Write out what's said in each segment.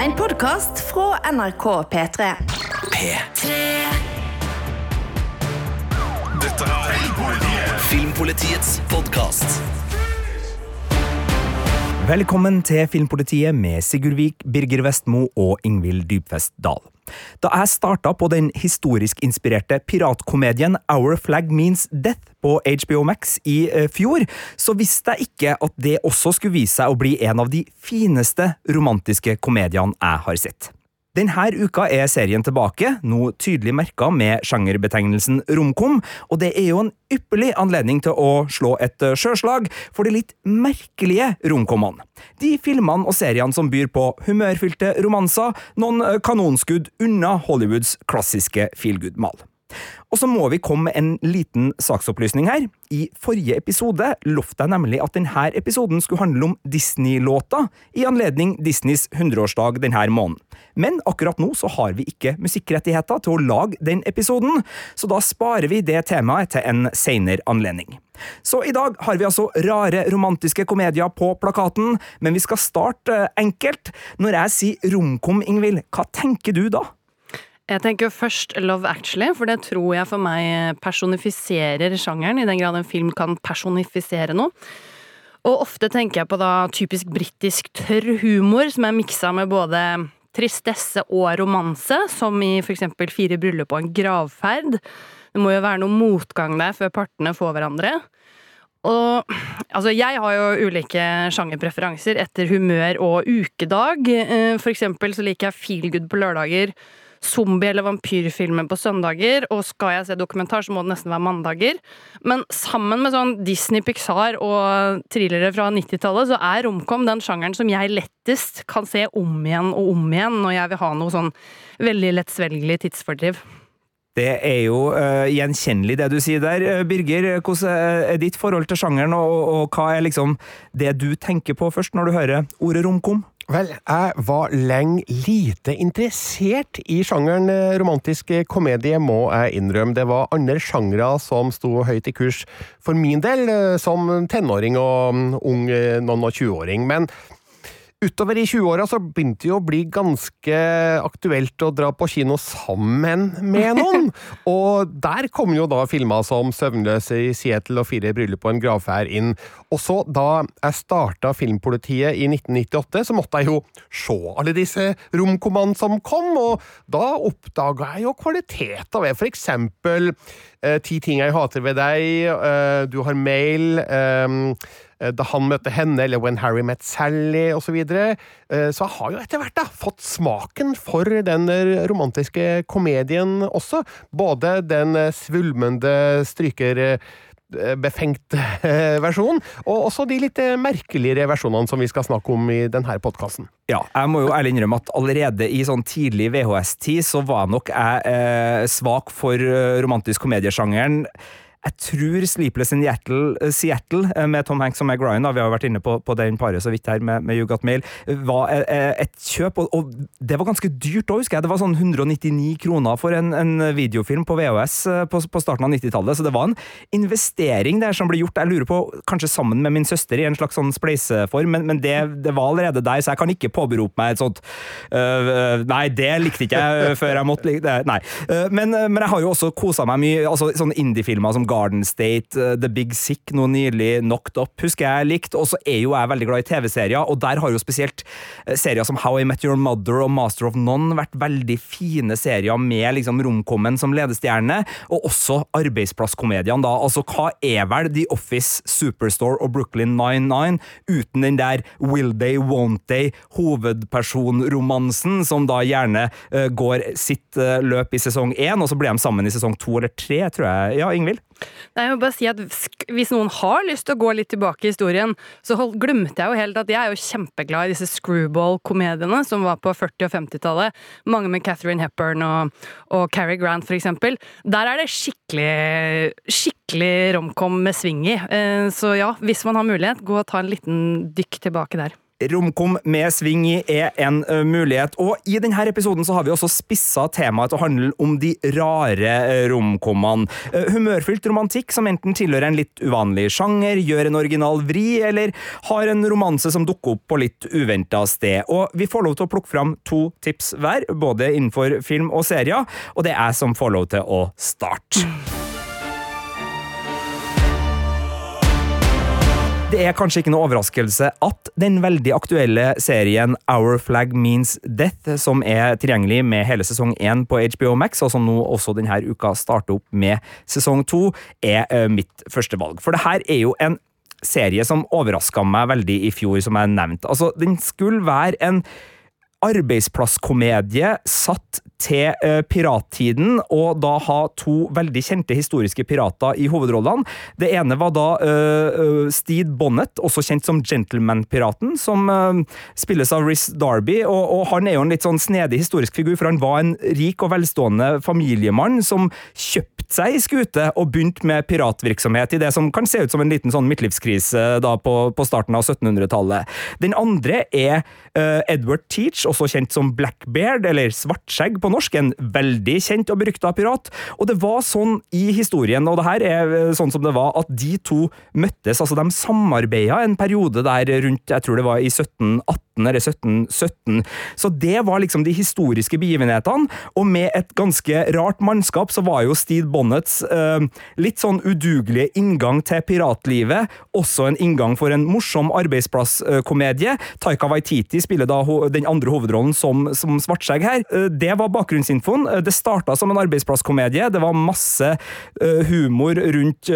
En podkast fra NRK P3. P3. Dette er Filmpolitiets podkast. Velkommen til Filmpolitiet med Sigurd Vik, Birger Vestmo og Ingvild Dybfest Dahl. Da jeg starta på den historisk inspirerte piratkomedien Our Flag Means Death på HBO Max i eh, fjor, så visste jeg ikke at det også skulle vise seg å bli en av de fineste romantiske komediene jeg har sett. Denne uka er serien tilbake, nå tydelig merka med sjangerbetegnelsen romkom, og det er jo en ypperlig anledning til å slå et eh, sjøslag for de litt merkelige romkommene. De filmene og seriene som byr på humørfylte romanser, noen eh, kanonskudd unna Hollywoods klassiske feelgood-mal. Og så må vi komme med en liten saksopplysning her. I forrige episode lovte jeg nemlig at denne episoden skulle handle om Disney-låta i anledning Disneys 100-årsdag denne måneden. Men akkurat nå så har vi ikke musikkrettigheter til å lage den episoden, så da sparer vi det temaet til en senere anledning. Så i dag har vi altså rare romantiske komedier på plakaten, men vi skal starte enkelt. Når jeg sier romkom, Ingvild, hva tenker du da? Jeg tenker først Love Actually, for det tror jeg for meg personifiserer sjangeren, i den grad en film kan personifisere noe. Og ofte tenker jeg på da typisk britisk tørr humor, som er miksa med både tristesse og romanse, som i for eksempel Fire bryllup og en gravferd. Det må jo være noe motgang der før partene får hverandre. Og altså, jeg har jo ulike sjangerpreferanser etter humør og ukedag. Eh, For eksempel så liker jeg feel good på lørdager, zombie- eller vampyrfilmer på søndager, og skal jeg se dokumentar, så må det nesten være mandager. Men sammen med sånn Disney, Pixar og thrillere fra 90-tallet, så er romcom den sjangeren som jeg lettest kan se om igjen og om igjen når jeg vil ha noe sånn veldig lettsvelgelig tidsfordriv. Det er jo uh, gjenkjennelig det du sier der, uh, Birger. Hvordan er ditt forhold til sjangeren, og, og, hva er liksom det du tenker på først når du hører ordet romkom? Vel, jeg var lenge lite interessert i sjangeren eh, romantisk komedie, må jeg innrømme. Det var andre sjangre som sto høyt i kurs for min del, eh, som tenåring og mm, ung eh, noen og 20-åring. Men utover i 20-åra så begynte det jo å bli ganske aktuelt å dra på kino sammen med noen. og der kom jo da filmer som 'Søvnløse i Seattle' og 'Fire bryllup og en gravferd' inn. Og så, da jeg starta Filmpolitiet i 1998, så måtte jeg jo se alle disse romkommandene som kom, og da oppdaga jeg jo kvaliteter ved for eksempel eh, 'Ti ting jeg hater ved deg', eh, 'Du har mail', eh, da han møtte henne, eller When Harry Met Sally osv. Så, videre. så jeg har jo etter hvert da fått smaken for den romantiske komedien også. Både den svulmende stryker befengt versjonen, og også de litt merkeligere versjonene som vi skal snakke om i denne podkasten. Ja, jeg må jo ærlig innrømme at allerede i sånn tidlig VHS-tid så var nok jeg eh, svak for romantisk komediesjangeren. Jeg tror Sleepless in Seattle, Seattle med Tom Hanks og Meg Ryan, da, vi har jo vært inne på, på den paret så vidt her med, med You Got Mail, var et kjøp, og, og det var ganske dyrt òg, husker jeg. Det var sånn 199 kroner for en, en videofilm på VHS på, på starten av 90-tallet, så det var en investering der som ble gjort, jeg lurer på, kanskje sammen med min søster i en slags sånn spleiseform, men, men det, det, var allerede der, så jeg kan ikke påberope meg et sånt uh, Nei, det likte ikke jeg før jeg måtte like det. Nei. Men, men, jeg har jo også kosa meg mye, altså sånne indie-filmer som Garden State, uh, The Big Sick, noe nylig Knocked Up, husker jeg likt. Og så er jo jeg veldig glad i TV-serier, og der har jo spesielt uh, serier som How I Met Your Mother og Master of None vært veldig fine serier med liksom romkommen som ledestjerne, og også arbeidsplasskomediene, da. Altså, hva er vel The Office, Superstore og Brooklyn 99 uten den der Will They, Won't They, hovedpersonromansen, som da gjerne uh, går sitt løp i sesong én, og så blir de sammen i sesong to eller tre, tror jeg. Ja, Ingvild? Nei, jeg må bare si at Hvis noen har lyst til å gå litt tilbake i historien, så glemte jeg jo helt at jeg er jo kjempeglad i disse screwball-komediene som var på 40- og 50-tallet. Mange med Catherine Hepburn og, og Cary Grant, eksempel. Der er det skikkelig, skikkelig romcom med sving i. Eh, så ja, hvis man har mulighet, gå og ta en liten dykk tilbake der. Romkom med sving i er en mulighet, og i denne episoden så har vi også spissa temaet til å handle om de rare romkommene. Humørfylt romantikk som enten tilhører en litt uvanlig sjanger, gjør en original vri, eller har en romanse som dukker opp på litt uventa sted. Og vi får lov til å plukke fram to tips hver, både innenfor film og serier, og det er jeg som får lov til å starte. Det er kanskje ikke noe overraskelse at den veldig aktuelle serien Our Flag Means Death, som er tilgjengelig med hele sesong én på HBO Max, og som nå også denne uka starter opp med sesong to, er eh, mitt første valg. For det her er jo en serie som overraska meg veldig i fjor, som jeg nevnte. Altså, den skulle være en arbeidsplasskomedie satt til uh, pirattiden, og da ha to veldig kjente historiske pirater i hovedrollene. Det ene var da uh, Steed Bonnet, også kjent som Gentleman-piraten, som spilles av Riz Darby, og, og han er jo en litt sånn snedig historisk figur, for han var en rik og velstående familiemann som kjøpte seg i skute og begynte med piratvirksomhet i det som kan se ut som en liten sånn midtlivskrise da på, på starten av 1700-tallet. Den andre er Edward Teach, også kjent som Blackbeard, eller Svartskjegg på norsk, en veldig kjent og berykta pirat. Og det var sånn i historien, og det her er eh, sånn som det var, at de to møttes, altså de samarbeida en periode der rundt, jeg tror det var i 1718 eller 1717. Så det var liksom de historiske begivenhetene, og med et ganske rart mannskap så var jo Steed Bonnets eh, litt sånn udugelige inngang til piratlivet også en inngang for en morsom arbeidsplasskomedie. Taika Waititi spiller da den andre hovedrollen som, som Svartskjegg her. Eh, det var bakgrunnsinfoen. Eh, Det starta som en arbeidsplasskomedie. Det var masse eh, humor rundt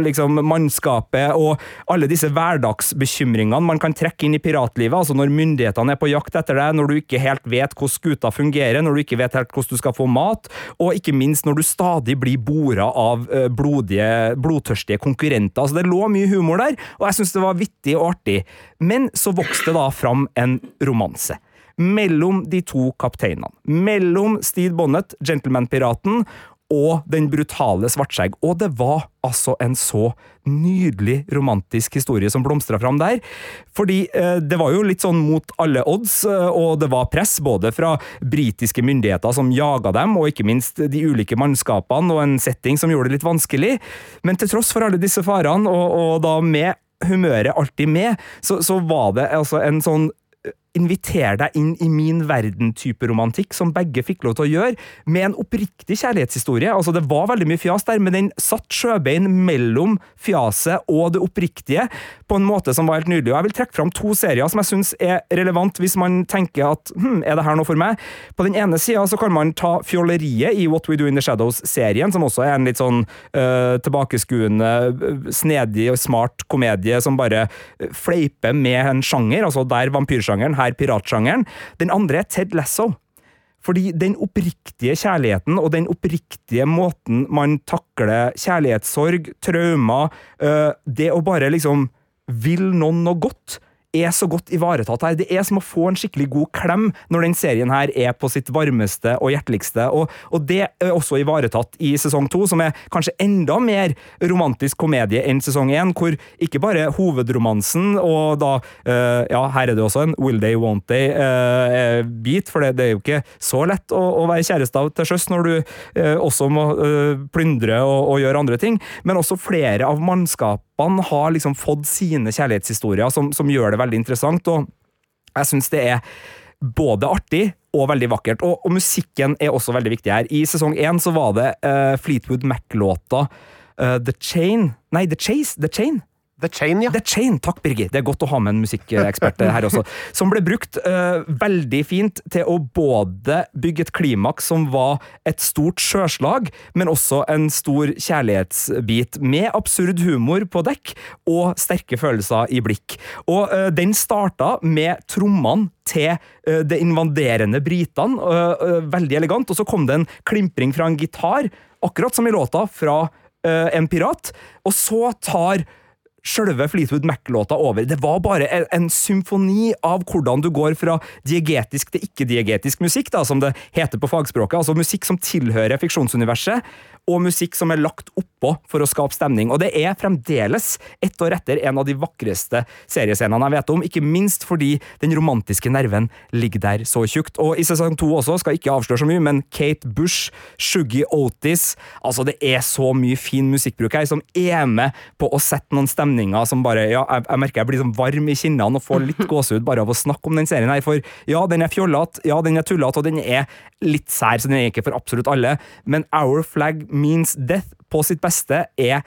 liksom mannskapet og alle disse hverdagsbekymringene man kan trekke inn i piratlivet. altså Når myndighetene er på jakt etter deg, når du ikke helt vet hvordan skuta fungerer, når du ikke vet helt hvordan du skal få mat, og ikke minst når du stadig blir bora av blodige, blodtørstige konkurrenter. Altså Det lå mye humor der, og jeg syns det var vittig og artig. Men så vokste da fram en romanse mellom de to kapteinene. Mellom Steed Bonnet, gentleman-piraten, og den brutale Svartskjegg. Og det var altså en så nydelig romantisk historie som blomstra fram der. Fordi eh, det var jo litt sånn mot alle odds, eh, og det var press både fra britiske myndigheter som jaga dem, og ikke minst de ulike mannskapene, og en setting som gjorde det litt vanskelig. Men til tross for alle disse farene, og, og da med humøret alltid med, så, så var det altså en sånn Inviter deg inn i min verden-type romantikk, som begge fikk lov til å gjøre, med en oppriktig kjærlighetshistorie. Altså, det var veldig mye fjas der, men den satt sjøbein mellom fjaset og det oppriktige på en måte som var helt nydelig. Og jeg vil trekke fram to serier som jeg syns er relevant hvis man tenker at hm, er det her noe for meg? På den ene sida kan man ta fjolleriet i What We Do In The Shadows-serien, som også er en litt sånn øh, tilbakeskuende, øh, snedig og smart komedie som bare øh, fleiper med en sjanger, altså der vampyrsjangeren, her piratsjangeren. Den andre er Ted Lasso. Fordi den oppriktige kjærligheten og den oppriktige måten man takler kjærlighetssorg, traumer, øh, det å bare liksom vil noen noe godt, er så godt ivaretatt her. Det er som å få en skikkelig god klem når den serien her er på sitt varmeste og hjerteligste, og, og det er også ivaretatt i sesong to, som er kanskje enda mer romantisk komedie enn sesong én, hvor ikke bare hovedromansen og da øh, Ja, her er det også en will they, won't they-bit, for det, det, er jo ikke så lett å, å være kjæreste til sjøs når du øh, også må øh, plyndre og, og gjøre andre ting, men også flere av mannskapene har liksom fått sine kjærlighetshistorier som, som gjør det veldig interessant, og jeg syns det er både artig og veldig vakkert. Og, og, musikken er også veldig viktig her. I sesong én så var det uh, Fleetwood Mac-låta uh, The Chain Nei, The Chase? The Chain? The Chain, ja. The Chain, takk Birgit. Det er godt å ha med en musikkekspert her også. Som ble brukt uh, veldig fint til å både bygge et klimaks som var et stort sjøslag, men også en stor kjærlighetsbit, med absurd humor på dekk og sterke følelser i blikk. Og uh, den starta med trommene til uh, det invaderende britene, veldig elegant, og så kom det en klimpring fra en gitar, akkurat som i låta, fra en pirat, og så tar sjølve Fleetwood Mac-låta over. Det var bare en, en symfoni av hvordan du går fra diegetisk til ikke-diegetisk musikk, da, som det heter på fagspråket. Altså musikk som tilhører fiksjonsuniverset, og musikk som er lagt oppå for å skape stemning. Og det er fremdeles, ett år etter, en av de vakreste seriescenene jeg vet om, ikke minst fordi den romantiske nerven ligger der så tjukt. Og i sesong to også, skal ikke avsløre så mye, men Kate Bush, Shuggy Otis Altså, det er så mye fin musikkbruk her som er med på å sette noen stemninger som bare Ja, jeg, jeg merker jeg blir sånn varm i kinnene og får litt gåsehud bare av å snakke om den serien her, for ja, den er fjollete, ja, den er tullete, og den er litt sær, så den er ikke for absolutt alle, men Our Flag Means Death på sitt beste er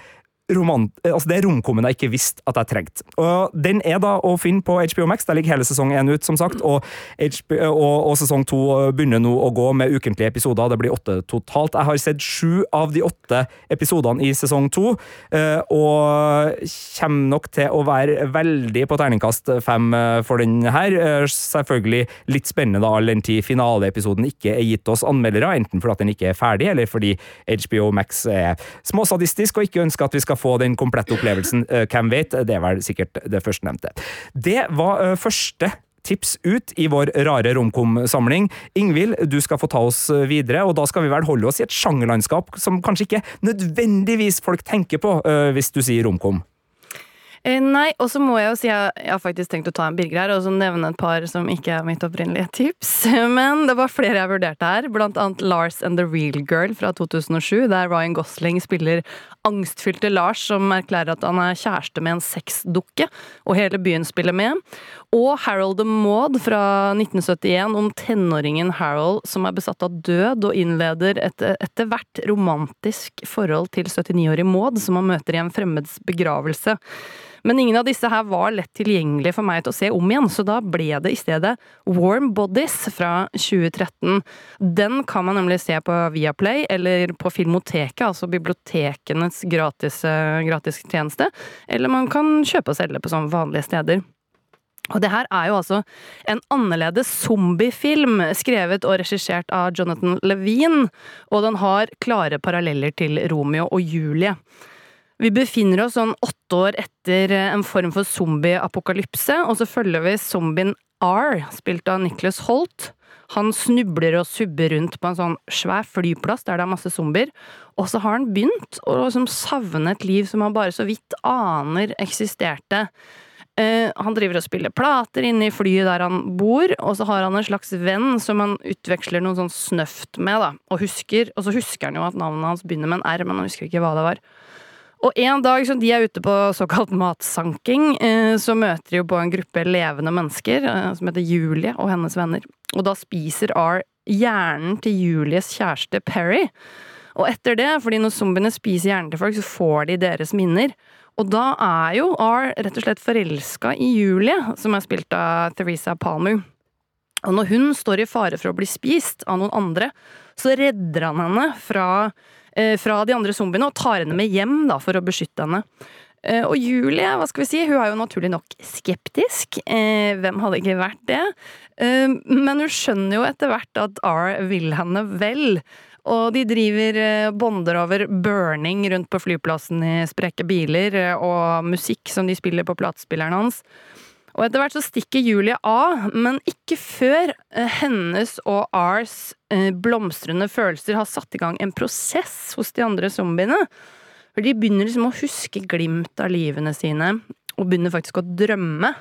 romant altså det er romkommen jeg ikke visste at jeg trengte. Og Den er da å finne på HBO Max. Der ligger hele sesong én ut, som sagt. Og, HBO, og, og, sesong to begynner nå å gå med ukentlige episoder. Det blir åtte totalt. Jeg har sett sju av de åtte episodene i sesong to, eh, og kommer nok til å være veldig på terningkast fem eh, for den her. Eh, selvfølgelig litt spennende, da, all den tid finaleepisoden ikke er gitt oss anmeldere, enten fordi den ikke er ferdig, eller fordi HBO Max er småsadistisk og ikke ønsker at vi skal få den komplette opplevelsen. Hvem vet? Det er vel sikkert det førstnevnte. Det var første tips ut i vår rare romkom-samling. Ingvild, du skal få ta oss videre, og da skal vi vel holde oss i et sjangerlandskap som kanskje ikke nødvendigvis folk tenker på hvis du sier romkom. Eh, nei, og så må jeg jo si at jeg har faktisk tenkt å ta en Birger her, og så nevne et par som ikke er mitt opprinnelige tips. Men det var flere jeg vurderte her, blant annet Lars and the Real Girl fra 2007, der Ryan Gosling spiller angstfylte Lars som erklærer at han er kjæreste med en sexdukke, og hele byen spiller med. Og Harold the Maud fra 1971 om tenåringen Harold som er besatt av død og innleder et etter hvert romantisk forhold til 79-årig Maud som han møter i en fremmeds begravelse. Men ingen av disse her var lett tilgjengelige for meg til å se om igjen, så da ble det i stedet Warm Bodies fra 2013. Den kan man nemlig se på Viaplay eller på Filmoteket, altså bibliotekenes gratis, eh, gratis tjeneste, eller man kan kjøpe og selge på sånn vanlige steder. Og det her er jo altså en annerledes zombiefilm, skrevet og regissert av Jonathan Levine, og den har klare paralleller til Romeo og Julie. Vi befinner oss sånn åtte år etter en form for zombieapokalypse, og så følger vi zombien R, spilt av Nicholas Holt. Han snubler og subber rundt på en sånn svær flyplass der det er masse zombier, og så har han begynt å liksom savne et liv som han bare så vidt aner eksisterte. Uh, han driver og spiller plater inne i flyet der han bor, og så har han en slags venn som han utveksler noe sånn snøft med, da, og husker, og så husker han jo at navnet hans begynner med en R, men han husker ikke hva det var. Og en dag som de er ute på såkalt matsanking, eh, så møter de jo på en gruppe levende mennesker eh, som heter Julie og hennes venner. Og da spiser R hjernen til Julies kjæreste Perry. Og etter det, fordi når zombiene spiser hjernen til folk, så får de deres minner. Og da er jo R rett og slett forelska i Julie, som er spilt av Theresa Palmer. Og når hun står i fare for å bli spist av noen andre, så redder han henne fra Eh, fra de andre zombiene og tar henne med hjem da, for å beskytte henne. Eh, og Julie hva skal vi si, hun er jo naturlig nok skeptisk. Eh, hvem hadde ikke vært det? Men hun skjønner jo etter hvert at R vil henne vel. Og de driver bonder over burning rundt på flyplassen i spreke biler, og musikk som de spiller på platespilleren hans. Og etter hvert så stikker Julie av, men ikke før eh, hennes og Rs eh, blomstrende følelser har satt i gang en prosess hos de andre zombiene. For de begynner liksom å huske glimt av livene sine, og begynner faktisk å drømme.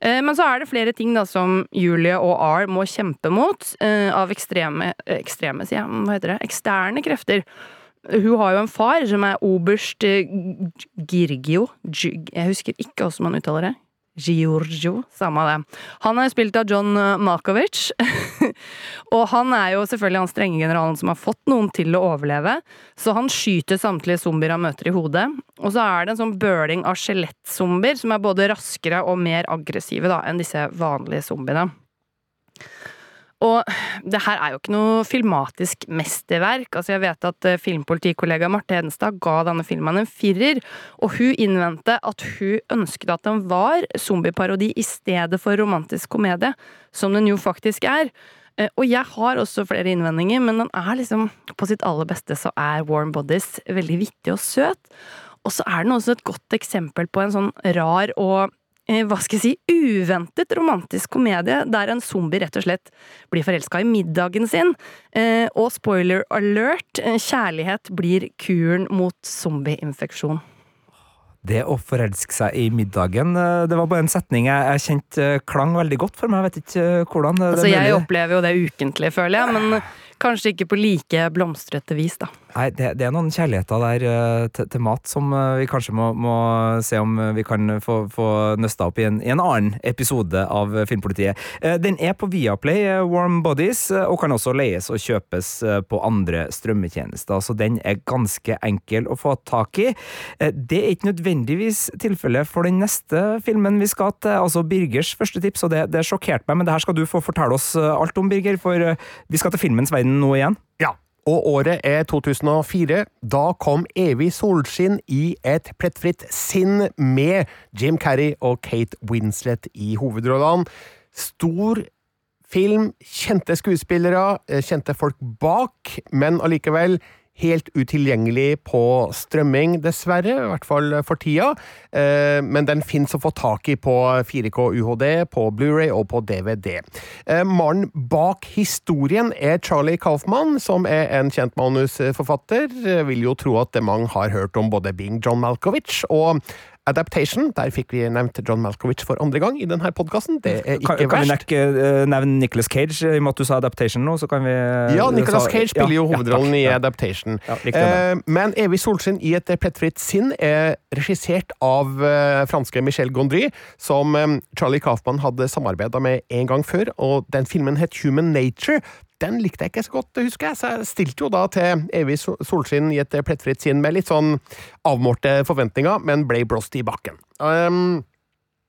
Eh, men så er det flere ting da som Julie og R må kjempe mot, av ekstreme Ekstreme, sier jeg. Hva heter det? Eksterne krefter. Hun har jo en far som er oberst Girgio. Jeg husker ikke hvordan man uttaler det. Giorgio, samme det. Han er spilt av John eh, Malkovich. og han er jo selvfølgelig han strenge generalen som har fått noen til å overleve. Så han skyter samtlige zombier han møter i hodet. Og så er det en sånn bøling av skjelettzombier som er både raskere og mer aggressive da, enn disse vanlige zombiene. Og det her er jo ikke noe filmatisk mesterverk. Altså Jeg vet at eh, filmpolitikollega Marte Hedenstad ga denne filmen en firer, og hun innvendte at hun ønsket at den var zombieparodi i stedet for romantisk komedie, som den jo faktisk er. Eh, og jeg har også flere innvendinger, men den er liksom På sitt aller beste så er Warm Bodies veldig vittig og søt. Og så er den også et godt eksempel på en sånn rar og hva skal jeg si, uventet romantisk komedie der en zombie rett og slett blir forelska i middagen sin. Eh, og spoiler alert, eh, kjærlighet blir kuren mot zombieinfeksjon. Det å forelske seg i middagen, eh, det var bare en setning jeg, jeg kjente eh, klang veldig godt for meg. Jeg vet ikke eh, hvordan. Det Altså, jeg opplever jo det ukentlig, føler jeg, men kanskje ikke på like blomstrete vis, da. Nei, det, det er noen kjærligheter der eh, til, til mat som eh, vi kanskje må, må se om eh, vi kan få, få nøsta opp i en, i en annen episode av Filmpolitiet. Den er på Viaplay, Warm Bodies, og kan også leies og kjøpes på andre strømmetjenester, så den er ganske enkel å få tak i. Det er ikke nødvendigvis tilfellet for den neste filmen vi skal til, altså Birgers første tips, og det, det sjokkerte meg, men det her skal du få fortelle oss alt om, Birger, for vi skal til filmens verden nå igjen. Ja. Og året er 2004. Da kom Evig solskinn i et plettfritt sinn med Jim Carrey og Kate Winslet i hovedrollene. Stor film, kjente skuespillere, eh, kjente folk bak, men allikevel helt utilgjengelig på strømming, dessverre. I hvert fall for tida. Eh, Men den fins å få tak i på 4K UHD, på Blu-ray og på DVD. Eh, Mannen bak historien er Charlie Kaufman, som er en kjent manusforfatter. Jeg vil jo tro at mange har hørt om både Bing John Malkovich og Adaptation. Der fikk vi nevnt John Malkovich for andre gang i denne podkasten. Det er Kan, verst. kan vi nekke, eh, nevne Nicolas Cage, i og med at du sa Adaptation nå, så kan vi Ja, Nicolas sa- Cage spiller jo Ja, ja, hovedrollen i Adaptation. Ja. Eh, men Evig solskinn i et plettfritt sinn er regissert av eh, franske Michel Gondry, som eh, Charlie Kaufman hadde samarbeida med en gang før, og den filmen het Human Nature. Den likte jeg ikke så godt, husker jeg, så jeg stilte jo da til Evig sol- solskinn i et plettfritt sinn med litt sånn avmålte forventninger, men ble blåst i bakken. Um,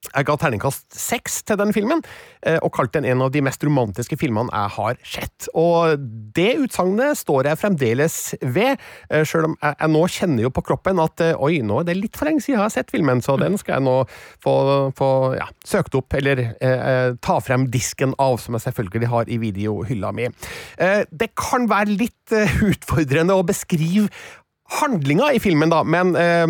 jeg ga terningkast seks til den filmen, eh, og kalte den en av de mest romantiske filmene jeg har sett. Og det utsagnet står jeg fremdeles ved, sjøl selv om jeg, nå kjenner jo på kroppen at eh, oi, nå er det litt for lenge siden jeg har sett filmen, så den skal jeg nå få, få ja, søkt opp, eller eh, eh, ta frem disken av, som jeg selvfølgelig har i videohylla mi. Eh, det kan være litt eh, utfordrende å beskrive handlinga i filmen, da, men eh,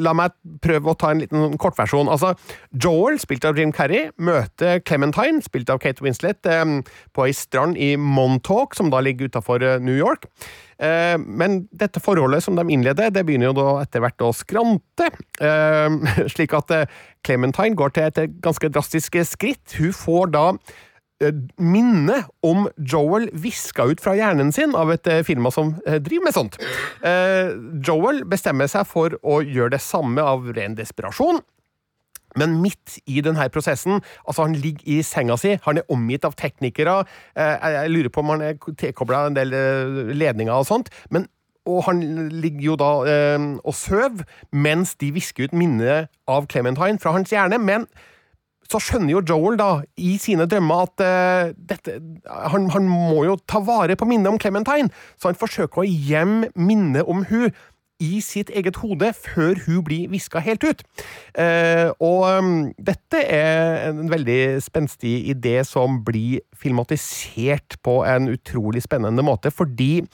la meg prøve å ta en liten kortversjon. Altså, Joel, spilt av Jim Carrey, møter Clementine, spilt av Kate Winslet, eh, på ei strand i Montauk, som da ligger utafor eh, New York. Eh, men dette forholdet som de innleder, det begynner jo da etter hvert å skrante. Eh, slik at eh, Clementine går til et ganske drastisk skritt. Hun får da eh, minne om Joel viska ut fra hjernen sin av et eh, firma som eh, driver med sånt. Joel bestemmer seg for å gjøre det samme av ren desperasjon. Men midt i denne prosessen, altså han ligger i senga si, han er omgitt av teknikere, jeg, lurer på om han er tilkobla en del ledninger og sånt, men og han ligger jo da og sover mens de visker ut minnet av Clementine fra hans hjerne, men så skjønner jo Joel da, i sine drømmer at uh, dette, han, han må jo ta vare på minnet om Clementine, så han forsøker å gjemme minnet om hun i sitt eget hode før hun blir viska helt ut. Uh, og um, dette er en veldig spenstig idé som blir filmatisert på en utrolig spennende måte, fordi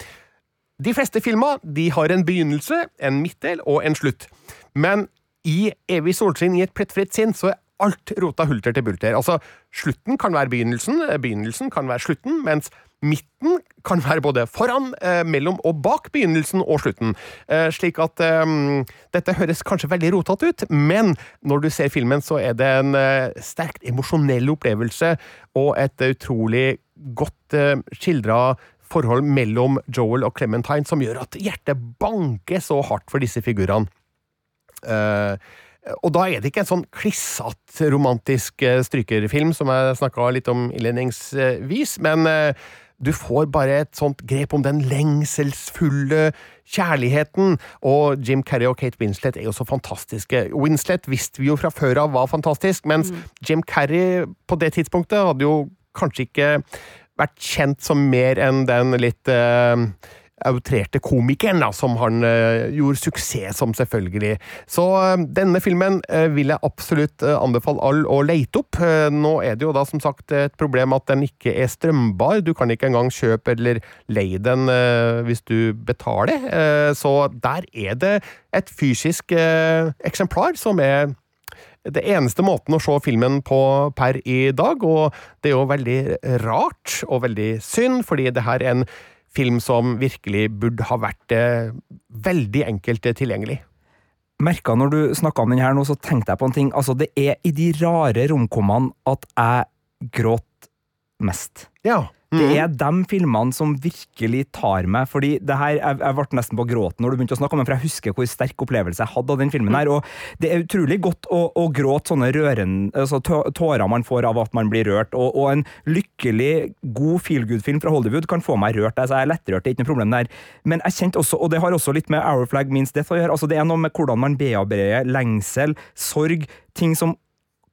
de fleste filmer de har en begynnelse, en midtdel og en slutt. Men i Evig solskinn i et plettfritt sinn så er alt rota hulter til bulter. Altså, slutten kan være begynnelsen, begynnelsen kan være slutten, mens midten kan være både foran, eh, mellom og bak begynnelsen og slutten. Eh, slik at eh, dette høres kanskje veldig rotete ut, men når du ser filmen, så er det en eh, sterkt emosjonell opplevelse og et utrolig godt eh, skildra forhold mellom Joel og Clementine som gjør at hjertet banker så hardt for disse figurene. Eh, og da er det ikke en sånn klissete romantisk eh, strykerfilm, som jeg snakka litt om innledningsvis, men eh, du får bare et sånt grep om den lengselsfulle kjærligheten. Og Jim Carrey og Kate Winslet er jo så fantastiske. Winslet visste vi jo fra før av var fantastisk, mens Jim Carrey på det tidspunktet hadde jo kanskje ikke vært kjent som mer enn den litt eh, outrerte komikeren, da, som han uh, gjorde suksess som, selvfølgelig. Så uh, denne filmen uh, vil jeg absolutt anbefale alle å leite opp. Nå er det jo da som sagt et problem at den ikke er strømbar. Du kan ikke engang kjøpe eller leie den hvis du betaler. Så der er det et fysisk eksemplar som er det eneste måten å se filmen på per i dag, og det er jo veldig rart og veldig synd, fordi det her er en film som virkelig burde ha vært eh, veldig enkelt tilgjengelig. Merka når du snakka om den her nå, så tenkte jeg på en ting. Altså, det er i de rare romkommene at jeg gråt mest. Ja. Det Mhm. er de filmene som virkelig tar meg, fordi det her, jeg, jeg ble nesten på gråten når du begynte å snakke om den, for jeg husker hvor sterk opplevelse jeg hadde av den filmen her, og det er utrolig godt å, å gråte sånne røren, altså tårer man får av at man blir rørt, og, og en lykkelig, god feelgood-film fra Hollywood kan få meg rørt, altså jeg er lettrørt, det er ikke noe problem der, men jeg kjente også, og det har også litt med Our Flag Means Death å gjøre, altså det er noe med hvordan man bearbeider lengsel, sorg, ting som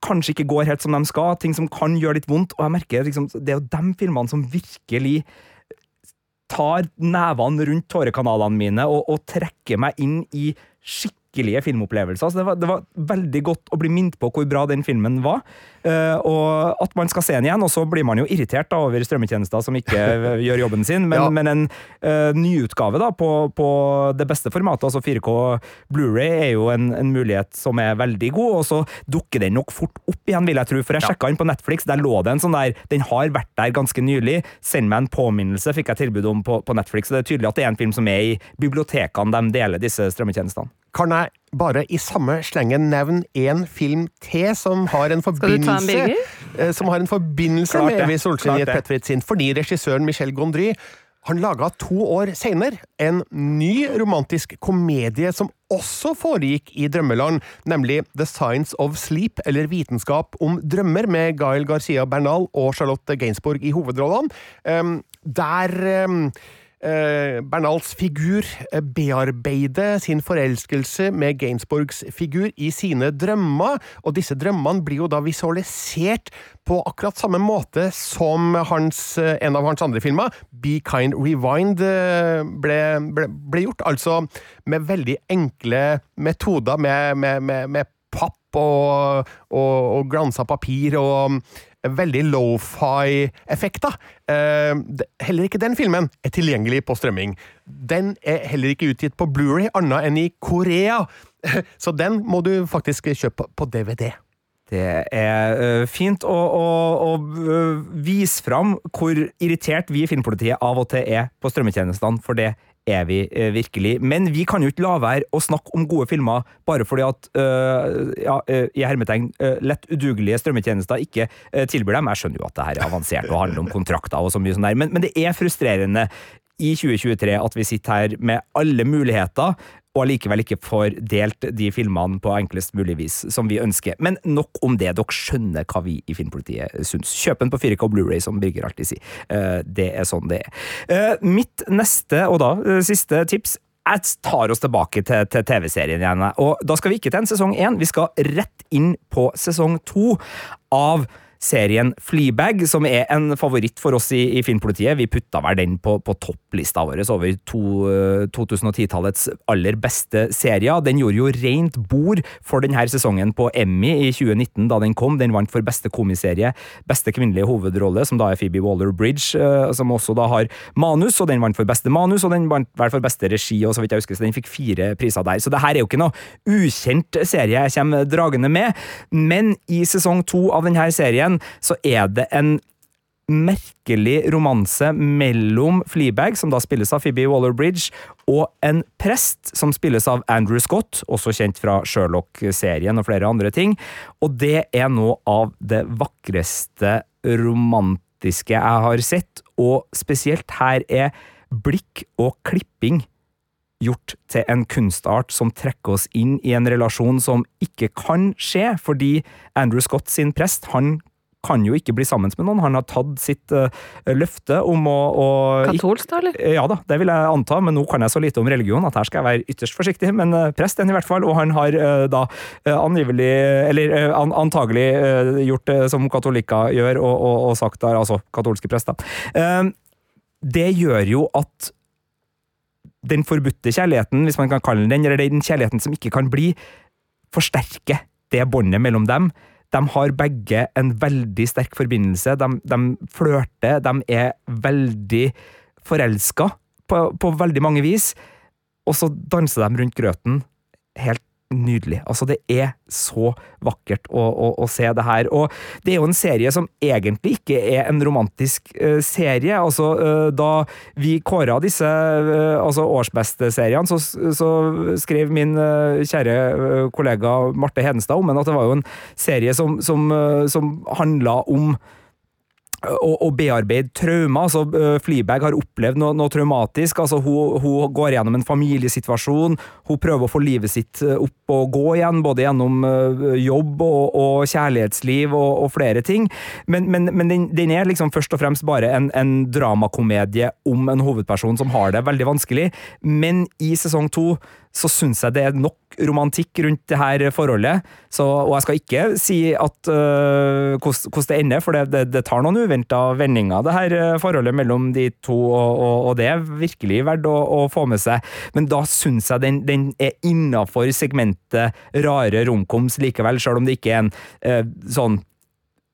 kanskje ikke går helt som de skal, ting som kan gjøre litt vondt, og jeg merker liksom, det er jo de filmene som virkelig tar nevene rundt tårekanalene mine og, og trekker meg inn i skikkelige filmopplevelser. Så det var, det var veldig godt å bli minnet på hvor bra den filmen var, og at man skal se den igjen. Og så blir man jo irritert da, over strømmetjenester som ikke gjør jobben sin, men, Ja. men en uh, nyutgave da, på, på det beste formatet, altså 4K Blu-ray, er jo en, en mulighet som er veldig god, og så dukker den nok fort opp igjen, vil jeg tro. For jeg sjekka den på Netflix, der lå det en sånn der Den har vært der ganske nylig. Send meg en påminnelse, fikk jeg tilbud om på, på Netflix. Så det er tydelig at det er en film som er i bibliotekene de deler disse strømmetjenestene. Kan jeg bare i samme slengen nevne en film til som har en du ta en forbindelse eh, Som har en forbindelse Klart med Evy Solskinn i et det. Petter sin, fordi regissøren Michel Gondry han laga to år senere en ny romantisk komedie som også foregikk i drømmeland, nemlig The Science of Sleep, eller Vitenskap om drømmer, med Gael Garcia Bernal og Charlotte Gainsbourg i hovedrollene. Um, der um, eh, Bernals figur bearbeide sin forelskelse med Gainsborgs figur i sine drømmer, og disse drømmene blir jo da visualisert på akkurat samme måte som hans, eh, en av hans andre filmer, Be Kind Rewind, eh, ble, ble, ble gjort. Altså med veldig enkle metoder, med, med, med, med papp og, og, og glansa papir og veldig lo-fi-effekt det- heller ikke den filmen er tilgjengelig på strømming. Den er heller ikke utgitt på Blu-ray annet enn i Korea, så den må du faktisk kjøpe på DVD. Det er uh, fint å, å, å vise fram hvor irritert vi i Filmpolitiet av og til er på strømmetjenestene, for det er vi ø, virkelig. Men vi kan jo ikke la være å snakke om gode filmer bare fordi at øh, ja, ø, i hermetegn lett udugelige strømmetjenester ikke tilbyr dem. Jeg skjønner jo at det her er avansert og handler om kontrakter og så mye sånn der, men, men det er frustrerende i 2023 at vi sitter her med alle muligheter og allikevel ikke får delt de filmene på enklest mulig vis som vi ønsker. Men nok om det, dere skjønner hva vi i Filmpolitiet syns. Kjøp den på 4K Blu-ray, som Birger alltid sier. Eh, Det er sånn det er. Eh, Mitt neste, og da eh, siste tips, jeg tar oss tilbake til, til TV-serien igjen. Og da skal vi ikke til en sesong én, vi skal rett inn på sesong to av serien Fleabag, som er en favoritt for oss i, i Filmpolitiet. Vi putta vel den på, på topplista vår over to, eh, 2010-tallets aller beste serier. Den gjorde jo rent bord for denne sesongen på Emmy i 2019 da den kom. Den vant for beste komiserie, beste kvinnelige hovedrolle, som da er Phoebe Waller-Bridge, eh, som også da har manus, og den vant for beste manus, og den vant vel for beste regi, og så vidt jeg husker, så den fikk fire priser der. Så det her er jo ikke noe ukjent serie jeg kommer dragende med, men i sesong to av denne serien så er det en merkelig romanse mellom Fleabag, som da spilles av Phoebe Waller-Bridge, og en prest som spilles av Andrew Scott, også kjent fra Sherlock-serien og flere andre ting. Og det er noe av det vakreste romantiske jeg har sett, og spesielt her er blikk og klipping gjort til en kunstart som trekker oss inn i en relasjon som ikke kan skje, fordi Andrew Scott sin prest, han kan jo ikke bli sammen med noen. Han har tatt sitt uh, løfte om å, å Katolsk, da, eller? ja da, det vil jeg anta, men nå kan jeg så lite om religion at her skal jeg være ytterst forsiktig. Men uh, prest den i hvert fall, og han har uh, da angivelig, eller an antagelig gjort det som katolikker gjør, og, og, og sagt der, altså katolske prester. Det gjør jo at den forbudte kjærligheten, hvis man kan kalle den den, eller den kjærligheten som ikke kan bli, forsterker det båndet mellom dem. De har begge en veldig sterk forbindelse. De, de flørter, de er veldig forelska på, på veldig mange vis. Og så danser de rundt grøten helt nydelig. Altså, det er så vakkert å, å, å, se det her. Og det er jo en serie som egentlig ikke er en romantisk uh, serie. Altså, uh, da vi kåra disse uh, altså årsbeste-seriene, så, så, skrev min kjære kollega Marte Hedenstad om den at det var jo en serie som, som, som handla om å, bearbeide traumer. altså Flyberg har opplevd noe, noe traumatisk. altså hun, hun, går gjennom en familiesituasjon. Hun prøver å få livet sitt opp og gå igjen, både gjennom uh, jobb og, og kjærlighetsliv og, og, flere ting. Men, men, men den, den, er liksom først og fremst bare en, en, dramakomedie om en hovedperson som har det veldig vanskelig. Men i sesong to så syns jeg det er nok romantikk rundt det her forholdet. Så, og jeg skal ikke si at uh, hvordan det ender, for det, det, det tar noen uventa vendinger, det her uh, forholdet mellom de to, og, og, og det er virkelig verdt å, å, få med seg. Men da syns jeg den, den er innafor segmentet rare romkoms likevel, selv om det ikke er en uh, sånn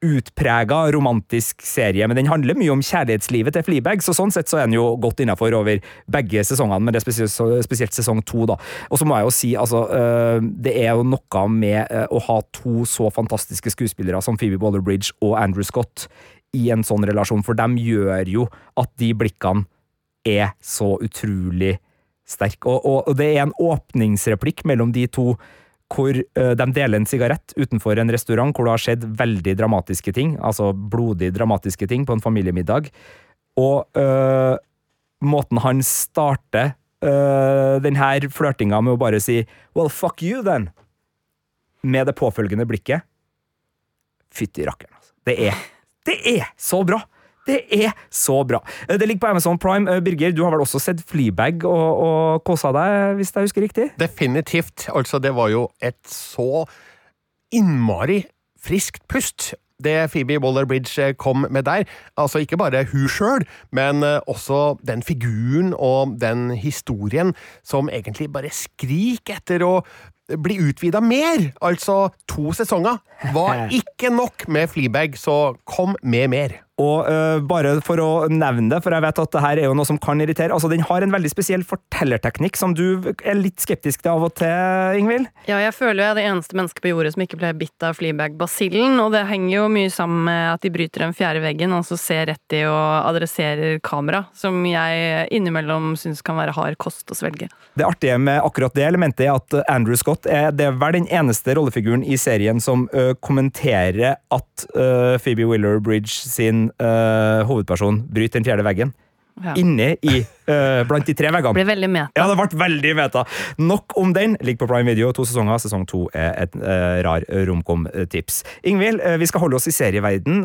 utprega romantisk serie, men den handler mye om kjærlighetslivet til Fleabag, så sånn sett så er den jo godt innafor over begge sesongene, men det er spesielt, spesielt sesong to, da. Og så må jeg jo si, altså, øh, det er jo noe med øh, å ha to så fantastiske skuespillere som Phoebe Waller-Bridge og Andrew Scott i en sånn relasjon, for de gjør jo at de blikkene er så utrolig sterke. Og, og, og det er en åpningsreplikk mellom de to hvor uh, de deler en sigarett utenfor en restaurant hvor det har skjedd veldig dramatiske ting, altså blodig dramatiske ting, på en familiemiddag. Og øh, måten han starter øh, denne flørtinga med å bare si 'well, fuck you, then', med det påfølgende blikket Fytti rakkeren, altså. Det er, det er så bra! Det er så bra! Eh, det ligger på Amazon Prime. Eh, Birger, du har vel også sett Fleabag og, og kosa deg, hvis jeg husker riktig? Definitivt. Altså, det var jo et så innmari friskt pust det Phoebe Waller-Bridge kom med der. Altså ikke bare hun sjøl, men eh, også den figuren og den historien som egentlig bare skriker etter å bli utvida mer. Altså, to sesonger var ikke nok med Fleabag, så kom med mer. Og uh, bare for å nevne det, for jeg vet at det her er jo noe som kan irritere. altså Den har en veldig spesiell fortellerteknikk som du er litt skeptisk til av og til, Ingvild? Ja, jeg føler jeg er det eneste mennesket på jordet som ikke ble bitt av fleabag-basillen. Og det henger jo mye sammen med at de bryter den fjerde veggen, altså ser rett i og adresserer kamera. Som jeg innimellom syns kan være hard kost å svelge. Det artige med akkurat det elementet er at Andrew Scott er, det er vel den eneste rollefiguren i serien som uh, kommenterer at uh, Phoebe Willer-Bridge sin uh, hovedperson bryter den fjerde veggen. Ja. Inne i uh, blant de tre veggene. Det ble veldig meta. Ja, det ble veldig meta. Nok om den. Ligger på Prime Video, to sesonger. Sesong to er et uh, rar romkom-tips. Ingvild, uh, vi skal holde oss i serieverden.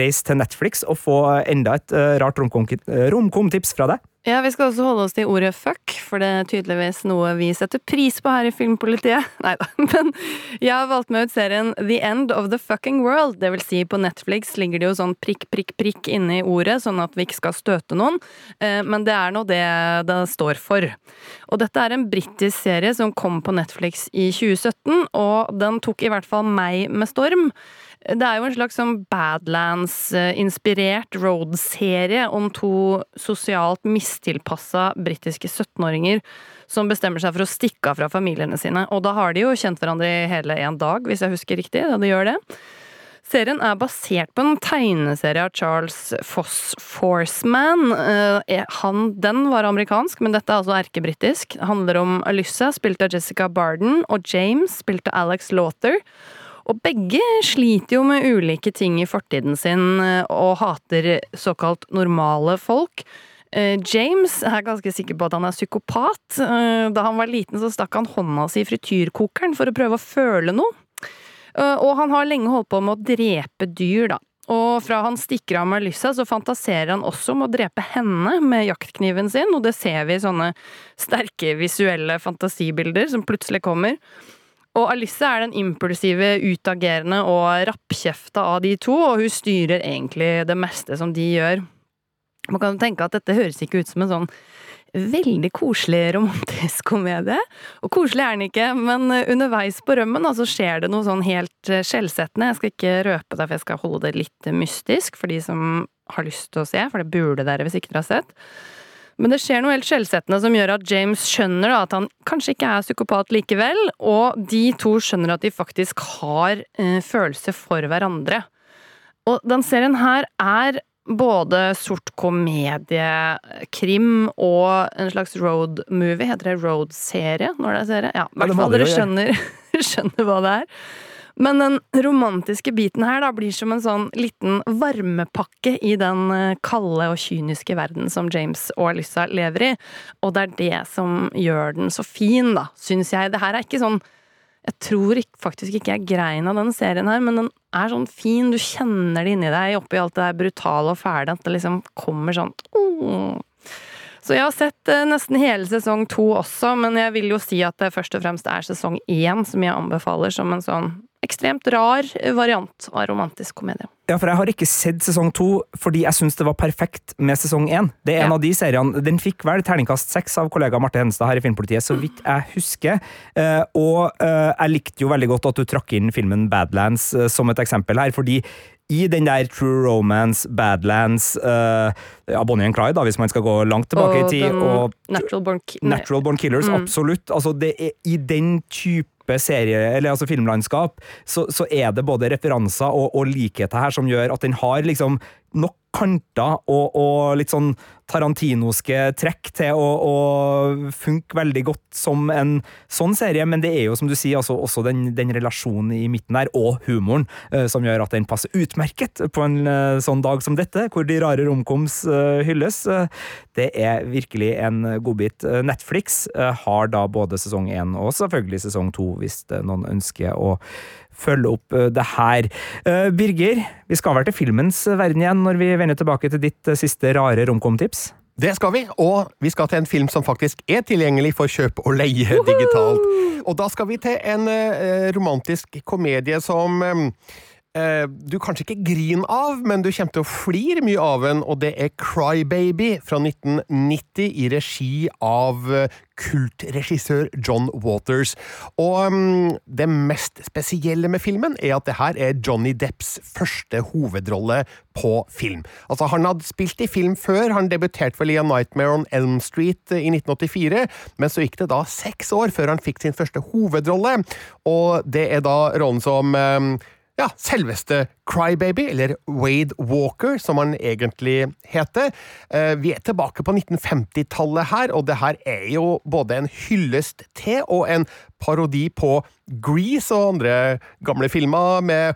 Reis til Netflix og få enda et rart romkom-tips fra deg. Ja, Vi skal også holde oss til ordet fuck, for det er tydeligvis noe vi setter pris på her i Filmpolitiet. Nei da. Men jeg har valgt meg ut serien The End of the Fucking World. Det vil si, på Netflix ligger det jo sånn prikk, prikk, prikk inni ordet, sånn at vi ikke skal støte noen. Eh, men det er nå det det står for. Og dette er en britisk serie som kom på Netflix i 2017, og den tok i hvert fall meg med storm. Det er jo en slags sånn Badlands-inspirert road-serie om to sosialt mistilpassa britiske 17-åringer som bestemmer seg for å stikke av fra familiene sine. Og da har de jo kjent hverandre i hele én dag, hvis jeg husker riktig. da de gjør det. Serien er basert på en tegneserie av Charles Foss Forceman. Eh, han, den var amerikansk, men dette er altså erkebritisk. Handler om Alyssa, spilt av Jessica Barden, og James, spilt av Alex Laughter. Og begge sliter jo med ulike ting i fortiden sin eh, og hater såkalt normale folk. Eh, James er ganske sikker på at han er psykopat. Eh, da han var liten, så stakk han hånda si i frityrkokeren for å prøve å føle noe. Og han har lenge holdt på med å drepe dyr, da. Og fra han stikker av med Lyssa, så fantaserer han også om å drepe henne med jaktkniven sin, og det ser vi i sånne sterke visuelle fantasibilder som plutselig kommer. Og Alice er den impulsive, utagerende og rappkjefta av de to, og hun styrer egentlig det meste som de gjør. Man kan tenke at dette høres ikke ut som en sånn veldig koselig romantisk komedie. Og koselig er den ikke, men underveis på rømmen altså, skjer det noe sånn helt eh, skjellsettende. Jeg skal ikke røpe det, for jeg skal holde det litt mystisk for de som har lyst til å se, for det burde dere hvis ikke dere har sett. Men det skjer noe helt skjellsettende som gjør at James skjønner da, at han kanskje ikke er psykopat likevel, og de to skjønner at de faktisk har eh, følelser for hverandre. Og den serien her er både sort komedie, krim og en slags road movie. Heter det road-serie når det er serie? Ja, i hvert fall dere skjønner, skjønner hva det er. Men den romantiske biten her da blir som en sånn liten varmepakke i den eh, kalde og kyniske verden som James og Alyssa lever i. Og det er det som gjør den så fin, da, syns jeg. Det her er ikke sånn Jeg tror faktisk ikke jeg grein av denne serien her, men den er sånn fin. Du kjenner det inni deg oppi alt det der brutale og fæle, at det liksom kommer sånn. Så jeg har sett eh, nesten hele sesong to også, men jeg vil jo si at det først og fremst er sesong én som jeg anbefaler som en sånn ekstremt rar variant av romantisk komedie. Ja, for jeg har ikke sett sesong to fordi jeg syns det var perfekt med sesong én. Det er en Ja. av de seriene Den fikk vel terningkast seks av kollega Marte Henstad her i Filmpolitiet, så vidt jeg husker. Eh, og eh, jeg likte jo veldig godt at du trakk inn filmen Badlands eh, som et eksempel her, fordi i den der True Romance, Badlands, uh, ja, Bonnie and Clyde, da, hvis man skal gå langt tilbake i tid, og Natural Born Natural Born Killers, Mm. absolutt. Altså, det er, I den type serie, eller altså filmlandskap, så, så er det både referanser og, og likheter her som gjør at den har liksom nok kanter og, og litt sånn tarantinoske trekk til å, å funke veldig godt som en sånn serie, men det er jo som du sier, altså, også den, den relasjonen i midten der, og humoren, eh, som gjør at den passer utmerket på en eh, sånn dag som dette, hvor de rare romkoms eh, hylles. Det er virkelig en godbit. Netflix har da både sesong én og selvfølgelig sesong to, hvis noen ønsker å følge opp eh, det her. Eh, Birger, vi skal vel til filmens verden igjen når vi vender tilbake til ditt eh, siste rare romkom-tips? Det skal vi, og vi skal til en film som faktisk er tilgjengelig for kjøp og leie digitalt. Og da skal vi til en romantisk komedie som eh, du kanskje ikke griner av, men du kommer til å flire mye av den, og det er Crybaby fra 1990 i regi av eh, kultregissør John Waters. Og um, det mest spesielle med filmen er at det her er Johnny Depps første hovedrolle på film. Altså, han hadde spilt i film før, han debuterte vel i A Nightmare on Elm Street eh, i 1984, men så gikk det da seks år før han fikk sin første hovedrolle, og det er da rollen som eh, ja, selveste Crybaby, eller Wade Walker, som han egentlig heter. Eh, Vi er tilbake på 1950-tallet her, og det her er jo både en hyllest til og en parodi på Grease og andre gamle filmer med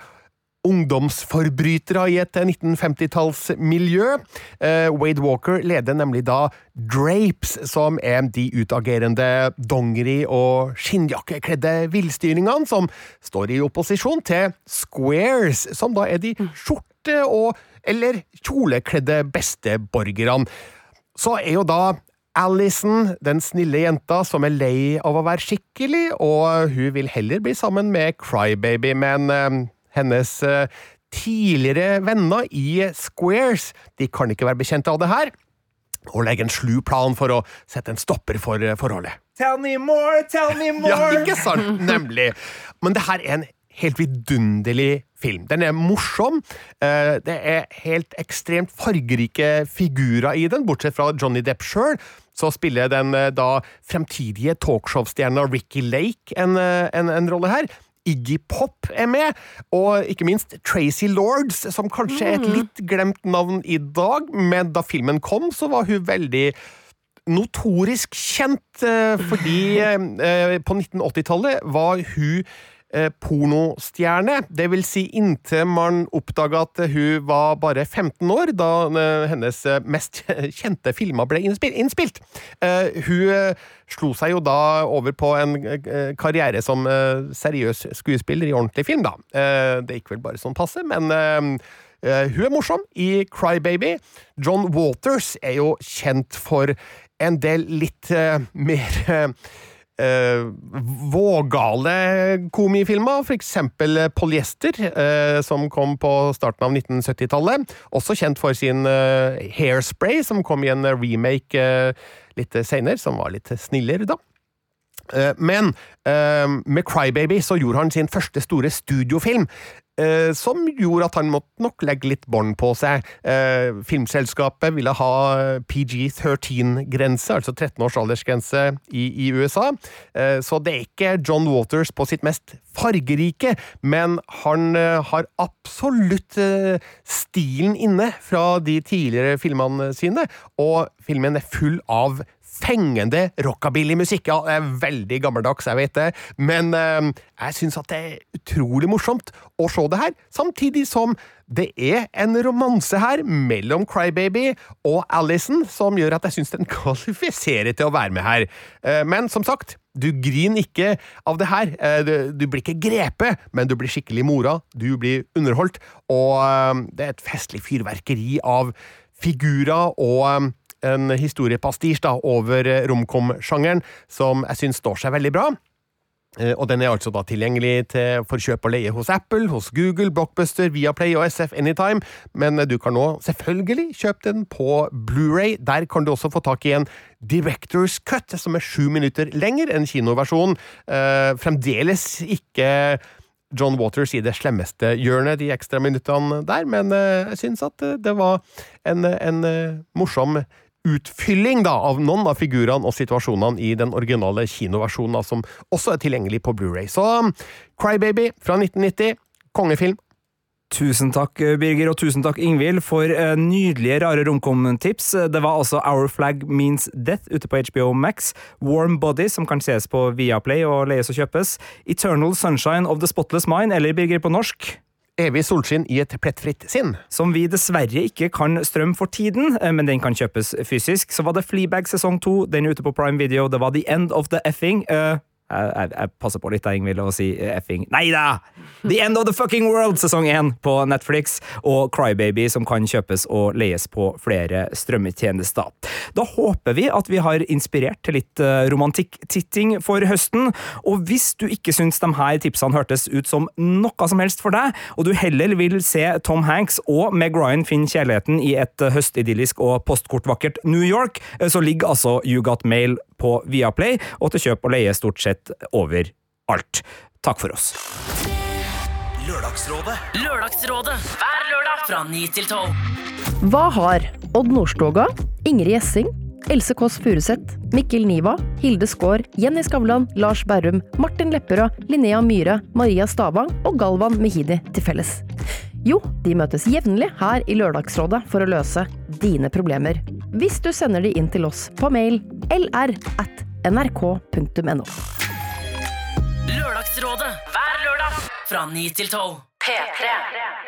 ungdomsforbrytere i et 1950-tallsmiljø. Eh, Wade Walker leder nemlig da Drapes, som er de utagerende dongeri- og skinnjakkekledde villstyringene som står i opposisjon til Squares, som da er de skjorte- og eller kjolekledde besteborgerne. Så er jo da Alison, den snille jenta som er lei av å være skikkelig, og hun vil heller bli sammen med Crybaby, men eh, hennes eh, tidligere venner i Squares de kan ikke være bekjent av det her, og legger en slu plan for å sette en stopper for eh, forholdet. Tell me more, tell me more! Ja, ikke sant? Nemlig. Men det her er en helt vidunderlig film. Den er morsom. eh, Det er helt ekstremt fargerike figurer i den, bortsett fra Johnny Depp sjøl. Så spiller den da fremtidige talkshow-stjerna Ricky Lake en, en, en rolle her. Iggy Pop er med, og ikke minst Tracy Lords, som kanskje er et litt glemt navn i dag, men da filmen kom, så var hun veldig notorisk kjent, eh, fordi eh, på 1980-tallet var hun eh, pornostjerne. Det vil si inntil man oppdaga at hun var bare 15 år, da eh, hennes eh, mest kjente filmer ble innspilt. Eh, hun slo seg jo da over på en karriere som seriøs skuespiller i ordentlig film, da. Det gikk vel bare sånn passe, men hun er morsom i Crybaby. John Walters er jo kjent for en del litt mer eh, vågale komifilmer, eksempel Polyester, eh, som kom på starten av 1970-tallet. Også kjent for sin eh, Hairspray, som kom i en remake eh, litt seinere, som var litt snillere, da. Eh, Men eh, med Crybaby så gjorde han sin første store studiofilm, eh, som gjorde at han måtte nok legge litt bånd på seg. Eh, Filmselskapet ville ha PG-13-grense, altså 13 års aldersgrense i, i USA. Eh, Så det er ikke John Waters på sitt mest fargerike, men han eh, har absolutt eh, stilen inne fra de tidligere filmene sine, og filmen er full av fengende rockabilly-musikk. Ja, det er veldig gammeldags, jeg vet det, men eh, jeg syns at det er utrolig morsomt å se det her, samtidig som det er en romanse her mellom Crybaby og Alison som gjør at jeg syns den kvalifiserer til å være med her. Eh, men som sagt, du griner ikke av det her. Eh, Du, blir ikke grepet, men du blir skikkelig mora. Du blir underholdt, og eh, det er et festlig fyrverkeri av figurer og eh, en historiepastisj da, over eh, romkom-sjangeren, som jeg syns står seg veldig bra. Eh, Og den er altså da tilgjengelig til, for kjøp og leie hos Apple, hos Google, Blockbuster, Viaplay og SF Anytime, men eh, du kan nå selvfølgelig kjøpe den på Blu-ray. Der kan du også få tak i en Directors Cut, som er sju minutter lenger enn kinoversjonen. Fremdeles ikke John Waters i det slemmeste hjørnet, de ekstra minuttene der, men jeg syns at det var en, en morsom utfylling da, av noen av figurene og situasjonene i den originale kinoversjonen, som også er tilgjengelig på Blu-ray. Så Crybaby fra 1990, kongefilm. Tusen takk, Birger, og tusen takk, Ingvild, for eh, nydelige, rare romkom-tips. Det var altså Our Flag Means Death ute på HBO Max, Warm Body, som kan ses på Viaplay og leies og kjøpes, Eternal Sunshine of the Spotless Mind, eller Birger på norsk, Evig solskinn i et plettfritt sinn. som vi dessverre ikke kan strømme for tiden, eh, men den kan kjøpes fysisk. Så var det Fleabag sesong to, den er ute på Prime Video. Det var The End of the Effing. eh, jeg, jeg, passer på litt, da, Ingvild, og si eh, effing. Nei da! The End of the Fucking World sesong én på Netflix, og Crybaby, som kan kjøpes og leies på flere strømmetjenester. Da håper vi at vi har inspirert til litt eh, romantikk-titting for høsten, og hvis du ikke syns de her tipsene hørtes ut som noe som helst for deg, og du heller vil se Tom Hanks og Meg Ryan finne kjærligheten i et eh, høstidyllisk og postkortvakkert New York, så ligger altså You Got Mail på Viaplay, og til kjøp og leie stort sett overalt. Takk for oss. Lørdagsrådet Lørdagsrådet hver lørdag fra 9 til 12. Hva har Odd Nordstoga, Ingrid Gjessing, Else Kåss Furuseth, Mikkel Niva, Hilde Skaar, Jenny Skavlan, Lars Berrum, Martin Lepperød, Linnea Myhre, Maria Stavang og Galvan Mehidi til felles? Jo, de møtes jevnlig her i Lørdagsrådet for å løse dine problemer. Hvis du sender de inn til oss på mail lr at nrk.no. Lørdagsrådet hver lørdag fra 9 til 12. P3.